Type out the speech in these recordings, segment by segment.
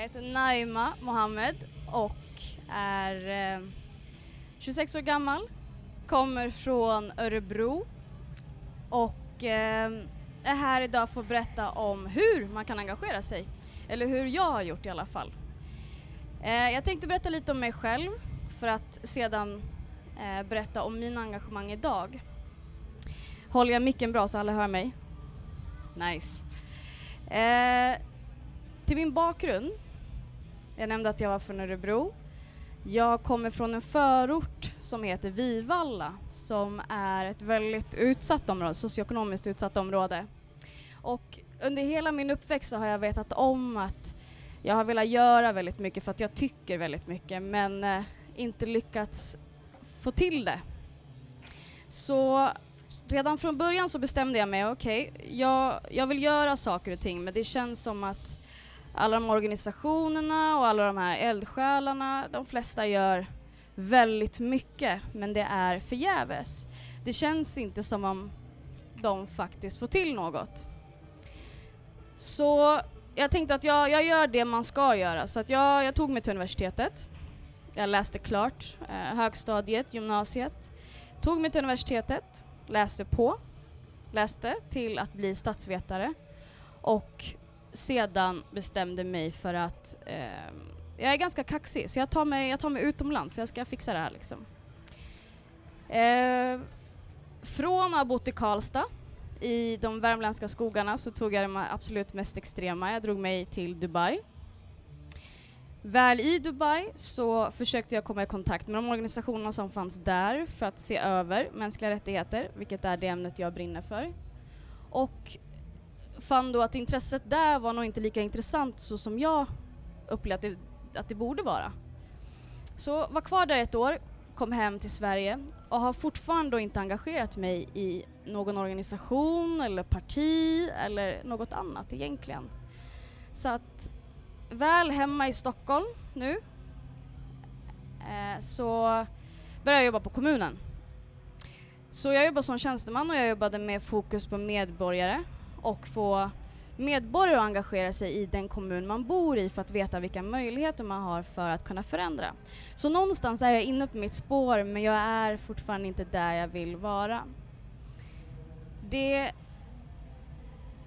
Jag heter Naima Mohammed och är eh, 26 år gammal, kommer från Örebro och eh, är här idag för att berätta om hur man kan engagera sig. Eller hur jag har gjort i alla fall. Eh, jag tänkte berätta lite om mig själv för att sedan berätta om mina engagemang idag. Håller jag micken bra så alla hör mig? Nice. Eh, till min bakgrund. Jag nämnde att jag var från Örebro. Jag kommer från en förort som heter Vivalla som är ett väldigt utsatt område, socioekonomiskt utsatt område. Och under hela min uppväxt så har jag vetat om att jag har velat göra väldigt mycket för att jag tycker väldigt mycket men eh, inte lyckats få till det. Så redan från början så bestämde jag mig, okej, okay, jag, jag vill göra saker och ting men det känns som att alla de organisationerna och alla de här eldsjälarna, de flesta gör väldigt mycket men det är förgäves. Det känns inte som om de faktiskt får till något. Så jag tänkte att jag, jag gör det man ska göra så att jag, jag tog mig till universitetet. Jag läste klart eh, högstadiet, gymnasiet. Tog mig till universitetet, läste på, läste till att bli statsvetare och sedan bestämde mig för att eh, jag är ganska kaxig så jag tar mig, jag tar mig utomlands, jag ska fixa det här liksom. Eh, från att ha bott i Karlstad i de värmländska skogarna så tog jag det absolut mest extrema. Jag drog mig till Dubai. Väl i Dubai så försökte jag komma i kontakt med de organisationer som fanns där för att se över mänskliga rättigheter, vilket är det ämnet jag brinner för. Och fann då att intresset där var nog inte lika intressant så som jag upplevde att det, att det borde vara. Så var kvar där ett år, kom hem till Sverige och har fortfarande inte engagerat mig i någon organisation eller parti eller något annat egentligen. Så att väl hemma i Stockholm nu eh, så började jag jobba på kommunen. Så jag jobbade som tjänsteman och jag jobbade med fokus på medborgare och få medborgare att engagera sig i den kommun man bor i för att veta vilka möjligheter man har för att kunna förändra. Så någonstans är jag inne på mitt spår men jag är fortfarande inte där jag vill vara. Det,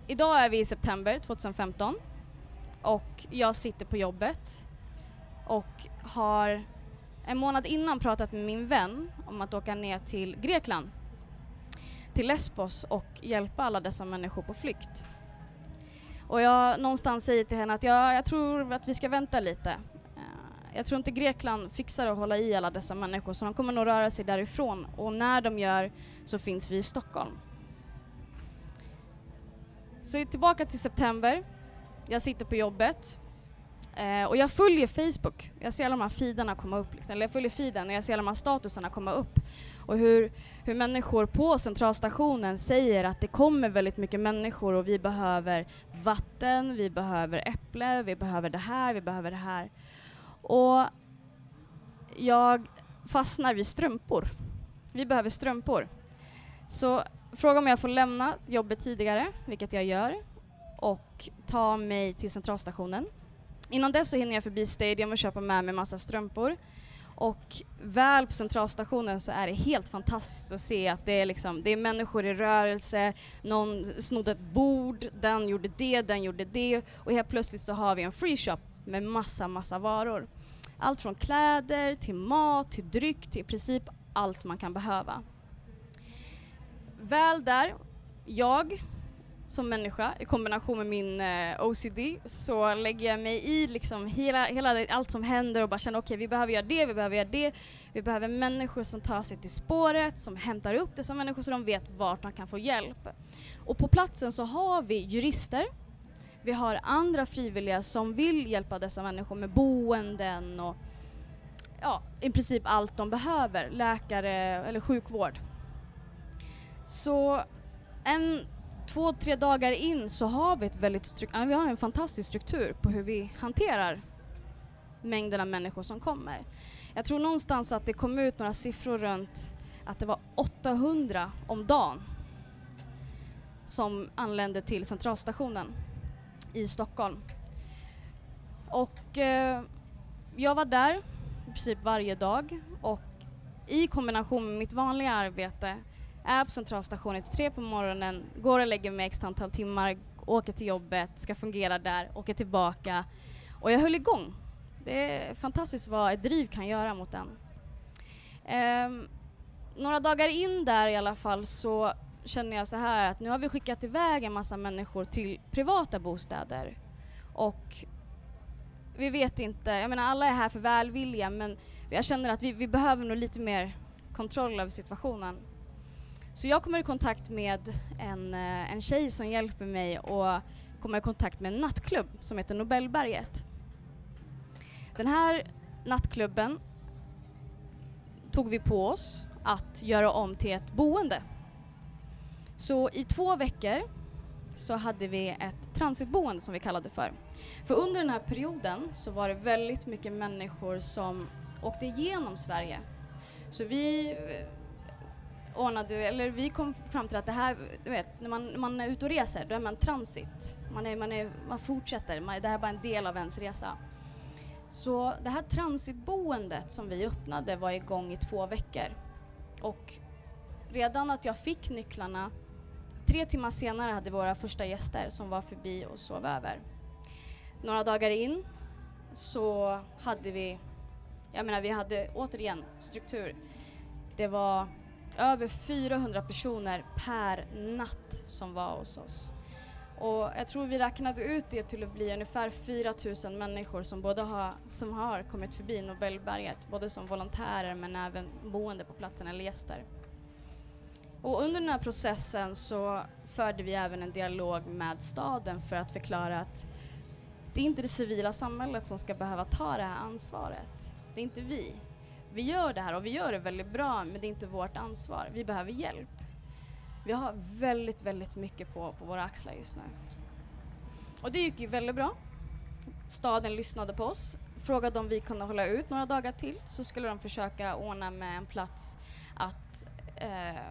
idag är vi i september 2015 och jag sitter på jobbet och har en månad innan pratat med min vän om att åka ner till Grekland, till Lesbos och hjälpa alla dessa människor på flykt. Och jag någonstans säger till henne att jag, jag tror att vi ska vänta lite. Eh, jag tror inte Grekland fixar att hålla i alla dessa människor så de kommer nog röra sig därifrån och när de gör så finns vi i Stockholm. Så tillbaka till september. Jag sitter på jobbet eh, och jag följer Facebook. Jag ser alla de här feedarna komma upp, liksom. eller jag följer feeden och jag ser alla de här statusarna komma upp. Och hur, hur människor på centralstationen säger att det kommer väldigt mycket människor och vi behöver vatten, vi behöver äpple, vi behöver det här, vi behöver det här. Och jag fastnar vid strumpor. Vi behöver strumpor. Så fråga om jag får lämna jobbet tidigare, vilket jag gör, och ta mig till centralstationen. Innan dess så hinner jag förbi Stadium och köpa med mig massa strumpor. Och väl på centralstationen så är det helt fantastiskt att se att det är, liksom, det är människor i rörelse, någon snodde ett bord, den gjorde det, den gjorde det och helt plötsligt så har vi en free shop med massa, massa varor. Allt från kläder till mat, till dryck, till i princip allt man kan behöva. Väl där, jag som människa i kombination med min eh, OCD så lägger jag mig i liksom hela, hela allt som händer och bara känner okej okay, vi behöver göra det, vi behöver göra det. Vi behöver människor som tar sig till spåret, som hämtar upp dessa människor så de vet vart de kan få hjälp. Och på platsen så har vi jurister, vi har andra frivilliga som vill hjälpa dessa människor med boenden och ja, i princip allt de behöver, läkare eller sjukvård. Så en två, tre dagar in så har vi ett väldigt vi har en fantastisk struktur på hur vi hanterar mängden av människor som kommer. Jag tror någonstans att det kom ut några siffror runt att det var 800 om dagen som anlände till centralstationen i Stockholm. och eh, jag var där i princip varje dag och i kombination med mitt vanliga arbete är på centralstationen till tre på morgonen, går och lägger mig x antal timmar, åker till jobbet, ska fungera där, åker tillbaka och jag höll igång. Det är fantastiskt vad ett driv kan göra mot en. Um, ehm, några dagar in där i alla fall så känner jag så här att nu har vi skickat iväg en massa människor till privata bostäder och vi vet inte, jag menar alla är här för välvilja men jag känner att vi, vi behöver nog lite mer kontroll över situationen. Så jag kommer i kontakt med en, eh, en tjej som hjälper mig och kommer i kontakt med en nattklubb som heter Nobelberget. Den här nattklubben tog vi på oss att göra om till ett boende. Så i två veckor så hade vi ett transitboende som vi kallade för. För under den här perioden så var det väldigt mycket människor som åkte igenom Sverige. Så vi ordnade, eller vi kom fram till att det här, du vet, när man, när man är ute och reser då är man transit. Man, är, man, är, man fortsätter, man, det här är bara en del av ens resa. Så det här transitboendet som vi öppnade var igång i två veckor. Och redan att jag fick nycklarna, tre timmar senare hade vi våra första gäster som var förbi och sov över. Några dagar in så hade vi, jag menar vi hade återigen struktur. Det var över 400 personer per natt som var hos oss. Och jag tror vi räknade ut det till att bli ungefär 4 000 människor som både har, som har kommit förbi Nobelberget, både som volontärer men även boende på platsen eller gäster. Och under den här processen så förde vi även en dialog med staden för att förklara att det är inte det civila samhället som ska behöva ta det här ansvaret. Det är inte vi. Vi gör det här och vi gör det väldigt bra men det är inte vårt ansvar. Vi behöver hjälp. Vi har väldigt, väldigt mycket på, på våra axlar just nu. Och det gick ju väldigt bra. Staden lyssnade på oss, frågade om vi kunde hålla ut några dagar till så skulle de försöka ordna med en plats att eh,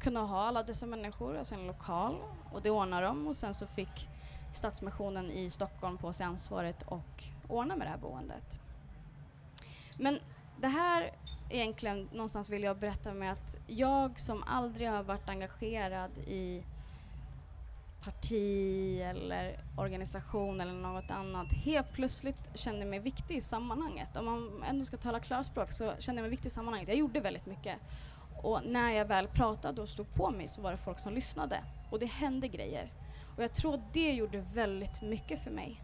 kunna ha alla dessa människor, alltså en lokal. Och det ordnade de och sen så fick Stadsmissionen i Stockholm på sig ansvaret och ordna med det här boendet. Men det här egentligen någonstans vill jag berätta med att jag som aldrig har varit engagerad i parti eller organisation eller något annat helt plötsligt kände mig viktig i sammanhanget. Om man ändå ska tala klarspråk så kände jag mig viktig i sammanhanget. Jag gjorde väldigt mycket. Och när jag väl pratade och stod på mig så var det folk som lyssnade. Och det hände grejer. Och jag tror det gjorde väldigt mycket för mig.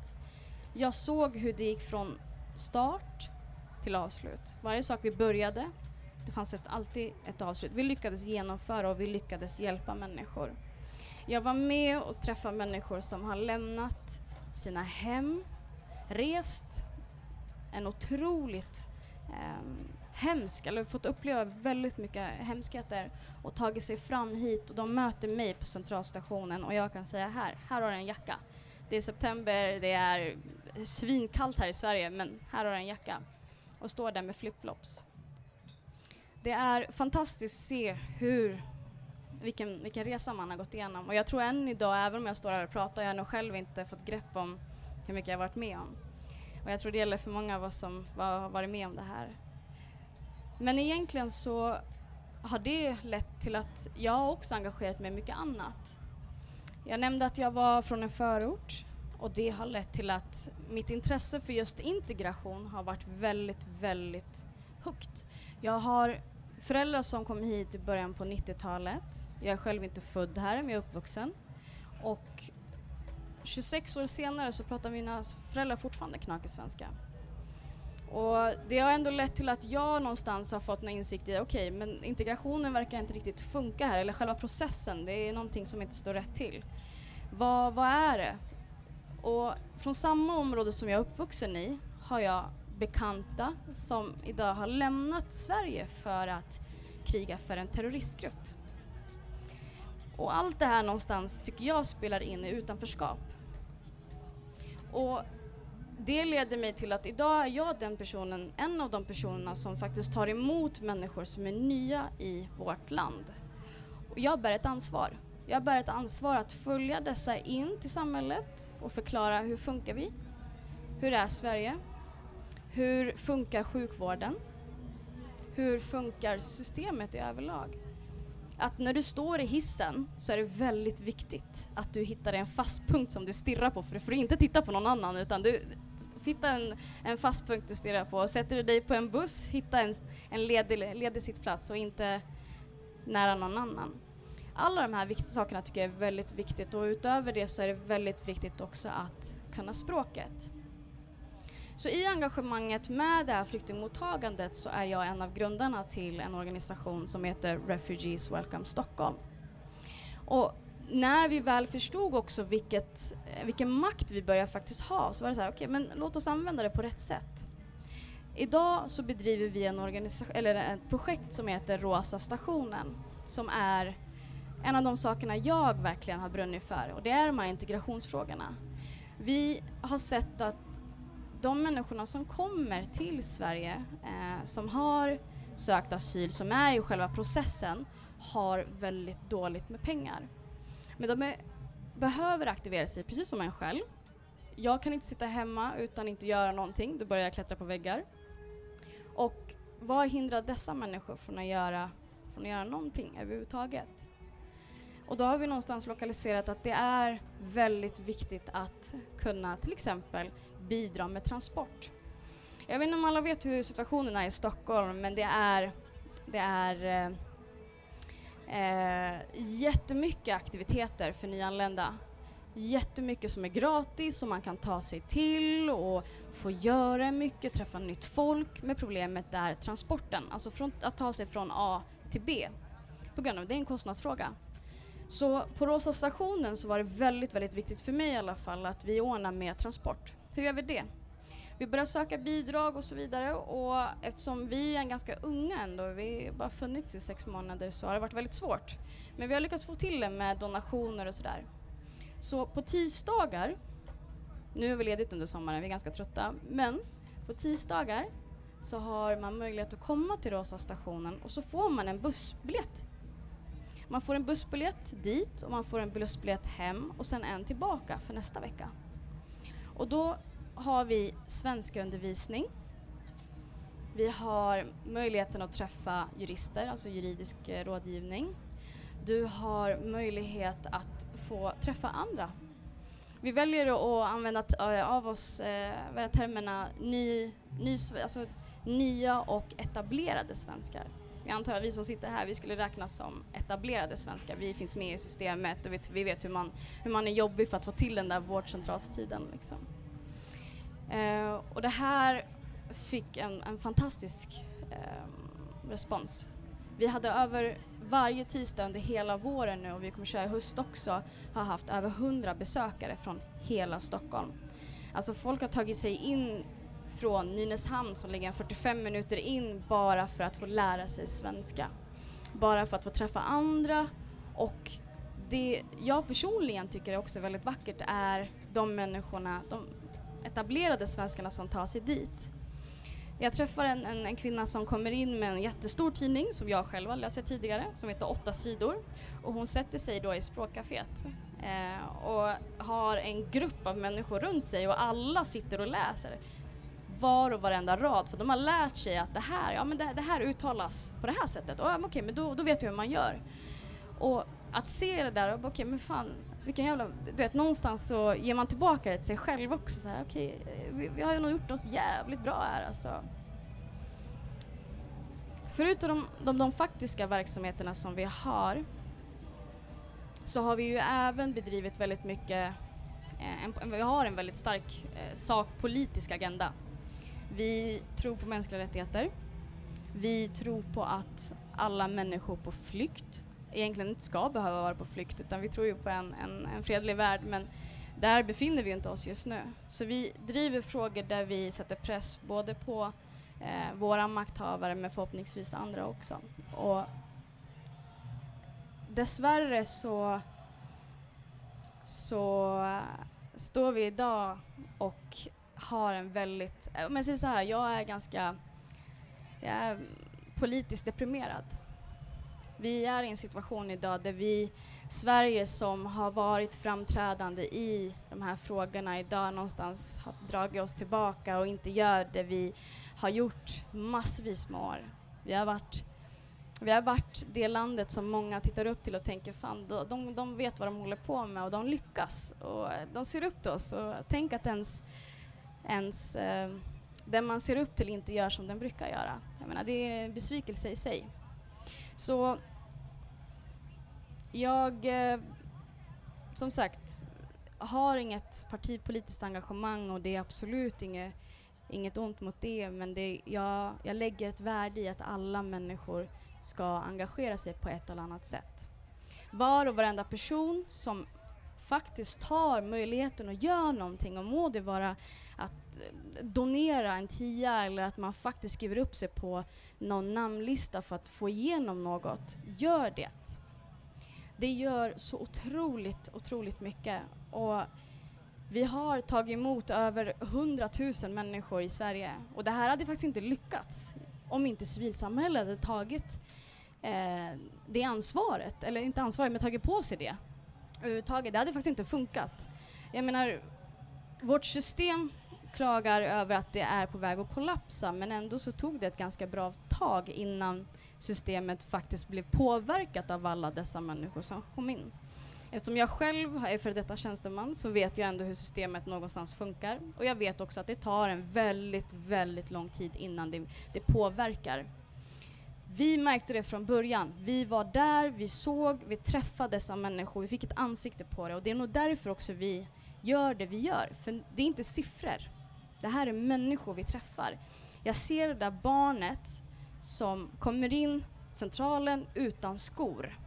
Jag såg hur det gick från start till avslut. Varje sak vi började, det fanns ett, alltid ett avslut. Vi lyckades genomföra och vi lyckades hjälpa människor. Jag var med och träffade människor som har lämnat sina hem, rest en otroligt eh, hemsk, eller fått uppleva väldigt mycket hemskheter och tagit sig fram hit och de möter mig på centralstationen och jag kan säga här, här har du en jacka. Det är september, det är svinkallt här i Sverige men här har du en jacka och står där med flipflops. Det är fantastiskt att se hur, vilken, vilken resa man har gått igenom. Och jag tror än idag, även om jag står här och pratar, jag har nog själv inte fått grepp om hur mycket jag varit med om. Och jag tror det gäller för många av oss som har varit med om det här. Men egentligen så har det lett till att jag också engagerat mig i mycket annat. Jag nämnde att jag var från en förort och det har lett till att mitt intresse för just integration har varit väldigt, väldigt högt. Jag har föräldrar som kom hit i början på 90-talet. Jag är själv inte född här, men jag är uppvuxen. Och 26 år senare så pratar mina föräldrar fortfarande knakig svenska. Och det har ändå lett till att jag någonstans har fått en insikt i, okej, okay, men integrationen verkar inte riktigt funka här, eller själva processen, det är någonting som inte står rätt till. Vad, vad är det? Och från samma område som jag är uppvuxen i har jag bekanta som idag har lämnat Sverige för att kriga för en terroristgrupp. Och allt det här någonstans tycker jag spelar in i utanförskap. Och det leder mig till att idag är jag den personen, en av de personerna som faktiskt tar emot människor som är nya i vårt land. Och jag bär ett ansvar. Jag bär ett ansvar att följa dessa in till samhället och förklara hur funkar vi? Hur är Sverige? Hur funkar sjukvården? Hur funkar systemet i överlag? Att när du står i hissen så är det väldigt viktigt att du hittar en fast punkt som du stirrar på, för du får inte titta på någon annan utan du hittar en, en fast punkt du stirrar på. Sätter du dig på en buss, hitta en, en ledig, ledig sittplats och inte nära någon annan. Alla de här viktiga sakerna tycker jag är väldigt viktigt och utöver det så är det väldigt viktigt också att kunna språket. Så i engagemanget med det här flyktingmottagandet så är jag en av grundarna till en organisation som heter Refugees Welcome Stockholm. Och när vi väl förstod också vilket, vilken makt vi börjar faktiskt ha så var det så här, okej okay, men låt oss använda det på rätt sätt. Idag så bedriver vi en organisation, eller ett projekt som heter Rosa stationen som är en av de sakerna jag verkligen har brunnit för och det är de här integrationsfrågorna. Vi har sett att de människorna som kommer till Sverige eh, som har sökt asyl, som är i själva processen, har väldigt dåligt med pengar. Men de är, behöver aktivera sig precis som en själv. Jag kan inte sitta hemma utan inte göra någonting, då börjar jag klättra på väggar. Och vad hindrar dessa människor från att göra, från att göra någonting överhuvudtaget? Och då har vi någonstans lokaliserat att det är väldigt viktigt att kunna till exempel bidra med transport. Jag vet inte om alla vet hur situationen är i Stockholm men det är, det är eh, Eh, jättemycket aktiviteter för nyanlända. Jättemycket som är gratis som man kan ta sig till och få göra mycket, träffa nytt folk. Men problemet är transporten, alltså från, att ta sig från A till B. På grund av det är en kostnadsfråga. Så på Rosa stationen så var det väldigt, väldigt viktigt för mig i alla fall att vi ordnar med transport. Hur gör vi det? Vi börjar söka bidrag och så vidare och eftersom vi är ganska unga ändå, vi har bara funnits i sex månader, så har det varit väldigt svårt. Men vi har lyckats få till det med donationer och sådär. Så på tisdagar, nu är vi ledigt under sommaren, vi är ganska trötta, men på tisdagar så har man möjlighet att komma till Rosa stationen och så får man en bussbiljett. Man får en bussbiljett dit och man får en bussbiljett hem och sen en tillbaka för nästa vecka. Och då har vi svenska undervisning. Vi har möjligheten att träffa jurister, alltså juridisk eh, rådgivning. Du har möjlighet att få träffa andra. Vi väljer att använda eh, av oss eh, termerna ny, ny, alltså, nya och etablerade svenskar. Jag antar att vi som sitter här, vi skulle räknas som etablerade svenskar. Vi finns med i systemet och vi, vi vet hur man, hur man är jobbig för att få till den där vårdcentralstiden. Liksom. Eh, och det här fick en, en fantastisk eh, respons. Vi hade över varje tisdag under hela våren nu och vi kommer köra i höst också, har haft över 100 besökare från hela Stockholm. Alltså folk har tagit sig in från Nynäshamn som ligger 45 minuter in bara för att få lära sig svenska. Bara för att få träffa andra och det jag personligen tycker är också väldigt vackert är de människorna, de, etablerade svenskarna som tar sig dit. Jag träffar en, en, en, kvinna som kommer in med en jättestor tidning som jag själv har läst tidigare, som heter Åtta sidor. Och hon sätter sig då i språkcaféet eh, och har en grupp av människor runt sig och alla sitter och läser var och varenda rad för de har lärt sig att det här, ja, men det, det här uttalas på det här sättet. Och, okay, okej, men då, då vet jag hur man gör. Och att se det där okej okej, men fan, vilken jävla... Du vet, någonstans så ger man tillbaka det till sig själv också. Så här, okej, vi, vi har ju nog gjort något jävligt bra här alltså. Förutom de, de, de faktiska verksamheterna som vi har så har vi ju även bedrivit väldigt mycket, eh, en, vi har en väldigt stark eh, sakpolitisk agenda. Vi tror på mänskliga rättigheter. Vi tror på att alla människor på flykt egentligen inte ska behöva vara på flykt utan vi tror ju på en, en, en fredlig värld men där befinner vi inte oss just nu. Så vi driver frågor där vi sätter press både på eh, våra makthavare men förhoppningsvis andra också. Och dessvärre så, så eh, står vi idag och har en väldigt, eh, om jag säger så här, jag är ganska jag är politiskt deprimerad Vi är i en situation idag där vi, Sverige som har varit framträdande i de här frågorna idag någonstans har dragit oss tillbaka och inte gör det vi har gjort massvis med år. Vi har varit vi har varit det landet som många tittar upp till och tänker fan, de, de, de vet vad de håller på med och de lyckas och eh, de ser upp till oss. Och tänk att ens, ens eh, den man ser upp till inte gör som den brukar göra. Jag menar, det är en besvikelse i sig. Så jag, eh, som sagt, har inget partipolitiskt engagemang och det är absolut inget, inget ont mot det, men det, jag, jag lägger ett värde i att alla människor ska engagera sig på ett eller annat sätt. Var och varenda person som faktiskt tar möjligheten att göra någonting och må det vara donera en tia eller att man faktiskt skriver upp sig på någon namnlista för att få igenom något, gör det. Det gör så otroligt, otroligt mycket. Och vi har tagit emot över 100 000 människor i Sverige och det här hade faktiskt inte lyckats om inte civilsamhället hade tagit eh, det ansvaret, eller inte ansvaret, men tagit på sig det överhuvudtaget. Det hade faktiskt inte funkat. Jag menar, vårt system klagar över att det är på väg att kollapsa men ändå så tog det ett ganska bra tag innan systemet faktiskt blev påverkat av alla dessa människor som kom in. Eftersom jag själv är för detta tjänsteman så vet jag ändå hur systemet någonstans funkar och jag vet också att det tar en väldigt, väldigt lång tid innan det, det påverkar. Vi märkte det från början. Vi var där, vi såg, vi träffade dessa människor, vi fick ett ansikte på det och det är nog därför också vi gör det vi gör. För det är inte siffror. Det här är människor vi träffar. Jag ser det där barnet som kommer in centralen utan skor.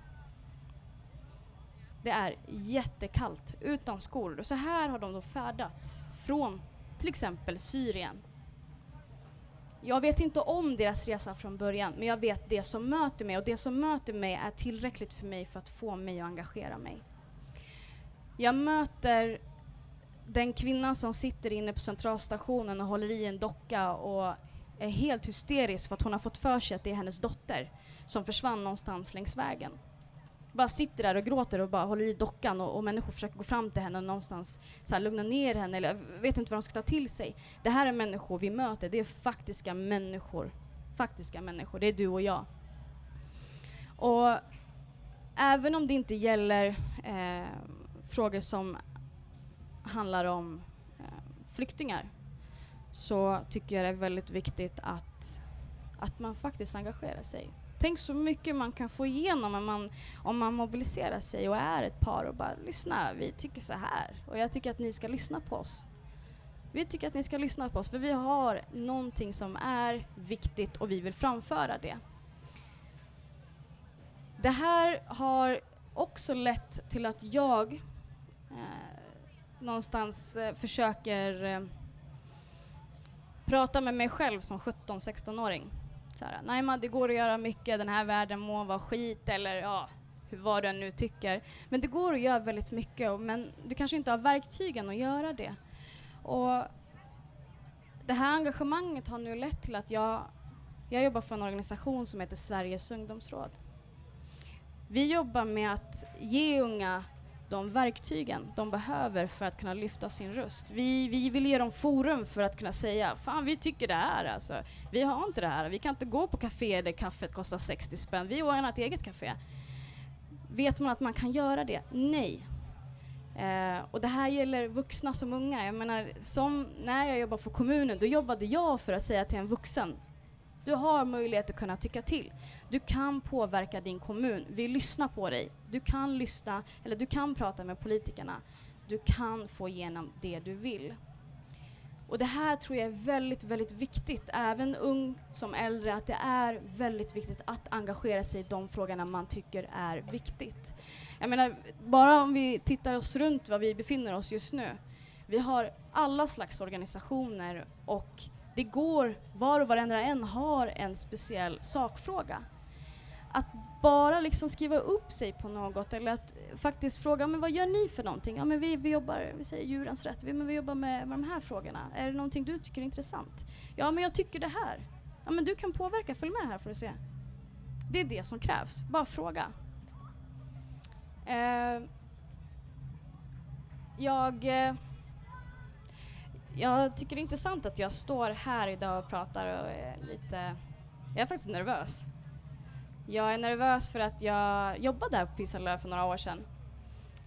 Det är jättekallt, utan skor. Och så här har de då färdats från till exempel Syrien. Jag vet inte om deras resa från början, men jag vet det som möter mig och det som möter mig är tillräckligt för mig för att få mig att engagera mig. Jag möter den kvinna som sitter inne på centralstationen och håller i en docka och är helt hysterisk för att hon har fått för sig att det är hennes dotter som försvann någonstans längs vägen. Bara sitter där och gråter och bara håller i dockan och, och människor försöker gå fram till henne och någonstans så här, lugna ner henne eller vet inte vad de ska ta till sig. Det här är människor vi möter, det är faktiska människor. Faktiska människor, det är du och jag. Och även om det inte gäller eh, frågor som handlar om eh, flyktingar så tycker jag det är väldigt viktigt att, att man faktiskt engagerar sig. Tänk så mycket man kan få igenom om man, om man mobiliserar sig och är ett par och bara lyssna, vi tycker så här och jag tycker att ni ska lyssna på oss. Vi tycker att ni ska lyssna på oss för vi har någonting som är viktigt och vi vill framföra det. Det här har också lett till att jag eh, någonstans eh, försöker eh, prata med mig själv som 17-16-åring. Nej man, det går att göra mycket, den här världen må vara skit eller ja, vad du än nu tycker. Men det går att göra väldigt mycket, men du kanske inte har verktygen att göra det. Och det här engagemanget har nu lett till att jag, jag jobbar för en organisation som heter Sveriges ungdomsråd. Vi jobbar med att ge unga de verktygen de behöver för att kunna lyfta sin röst. Vi, vi vill ge dem forum för att kunna säga fan vi tycker det här alltså. Vi har inte det här, vi kan inte gå på café där kaffet kostar 60 spänn, vi ordnar ett eget café. Vet man att man kan göra det? Nej. Eh, och det här gäller vuxna som unga. Jag menar, som när jag jobbade för kommunen, då jobbade jag för att säga till en vuxen du har möjlighet att kunna tycka till. Du kan påverka din kommun. Vi lyssnar på dig. Du kan lyssna, eller du kan prata med politikerna. Du kan få igenom det du vill. Och det här tror jag är väldigt, väldigt viktigt, även ung som äldre, att det är väldigt viktigt att engagera sig i de frågorna man tycker är viktigt. Jag menar, bara om vi tittar oss runt var vi befinner oss just nu. Vi har alla slags organisationer och det går, var och varenda en har en speciell sakfråga. Att bara liksom skriva upp sig på något eller att faktiskt fråga men vad gör ni för någonting? Ja, men vi, vi jobbar, vi säger djurens rätt, vi, men vi jobbar med, med de här frågorna. Är det någonting du tycker är intressant? Ja, men jag tycker det här. Ja, men du kan påverka, följ med här får du se. det är det som krävs. Bara fråga. Eh, jag, eh, jag tycker det är intressant att jag står här idag och pratar och är lite... Jag är faktiskt nervös. Jag är nervös för att jag jobbade här på Pisalö för några år sedan.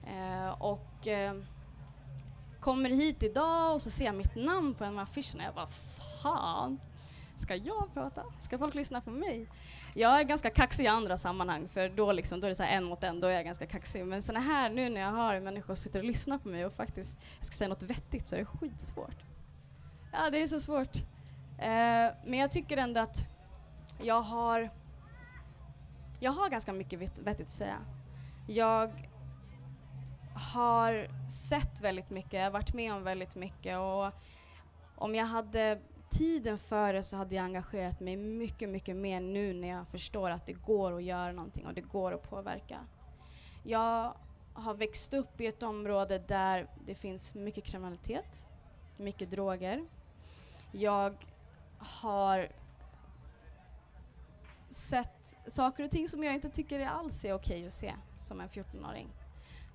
Eh, och eh, kommer hit idag och så ser jag mitt namn på en av affischerna. Jag bara, fan, ska jag prata? Ska folk lyssna på mig? Jag är ganska kaxig i andra sammanhang, för då, liksom, då är det så en mot en, då är jag ganska kaxig. Men såna här, nu när jag har människor som sitter och lyssnar på mig och faktiskt ska säga något vettigt så är det skitsvårt. Ja, det är så svårt. Eh, men jag tycker ändå att jag har, jag har ganska mycket vettigt att säga. Jag har sett väldigt mycket, varit med om väldigt mycket och om jag hade tiden före så hade jag engagerat mig mycket, mycket mer nu när jag förstår att det går att göra någonting och det går att påverka. Jag har växt upp i ett område där det finns mycket kriminalitet, mycket droger. Jag har sett saker och ting som jag inte tycker alls är okej okay att se som en 14-åring.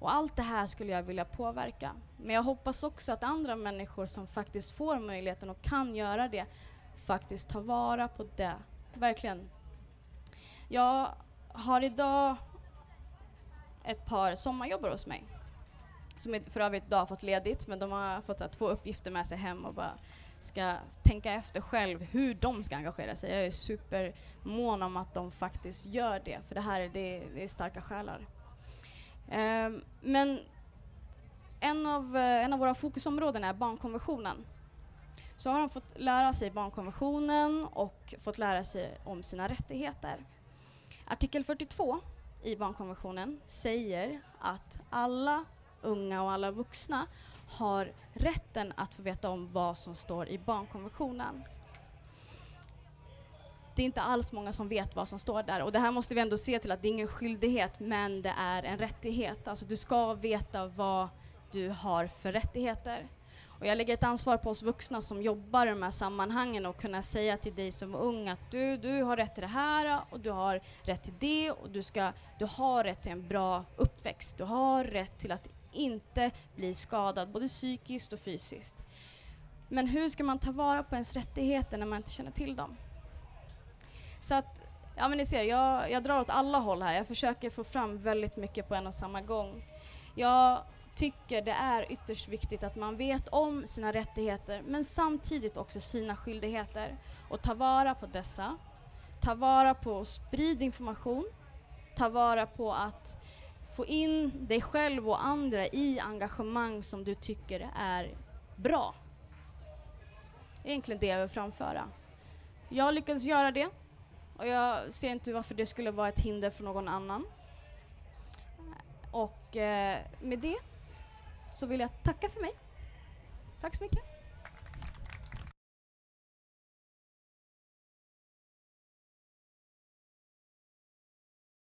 Och allt det här skulle jag vilja påverka. Men jag hoppas också att andra människor som faktiskt får möjligheten och kan göra det faktiskt tar vara på det. Verkligen. Jag har idag ett par sommarjobbare hos mig som för övrigt idag fått ledigt men de har fått här, två uppgifter med sig hem och bara ska tänka efter själv hur de ska engagera sig. Jag är supermån om att de faktiskt gör det för det här är, det, det är starka själar. Ehm, men en av, eh, en av våra fokusområden är barnkonventionen. Så har de fått lära sig barnkonventionen och fått lära sig om sina rättigheter. Artikel 42 i barnkonventionen säger att alla unga och alla vuxna har rätten att få veta om vad som står i barnkonventionen det är inte alls många som vet vad som står där. Och det här måste vi ändå se till att det är ingen skyldighet, men det är en rättighet. Alltså du ska veta vad du har för rättigheter. Och jag lägger ett ansvar på oss vuxna som jobbar i de här sammanhangen och kunna säga till dig som ung att du, du har rätt till det här och du har rätt till det och du, ska, du har rätt till en bra uppväxt. Du har rätt till att inte bli skadad, både psykiskt och fysiskt. Men hur ska man ta vara på ens rättigheter när man inte känner till dem? Så att, ja men ni ser, jag, jag drar åt alla håll här. Jag försöker få fram väldigt mycket på en och samma gång. Jag tycker det är ytterst viktigt att man vet om sina rättigheter men samtidigt också sina skyldigheter och ta vara på dessa. Ta vara på att sprida information. Ta vara på att få in dig själv och andra i engagemang som du tycker är bra. Egentligen det jag vill framföra. Jag lyckades göra det och jag ser inte varför det skulle vara ett hinder för någon annan. Och eh, med det så vill jag tacka för mig. Tack så mycket.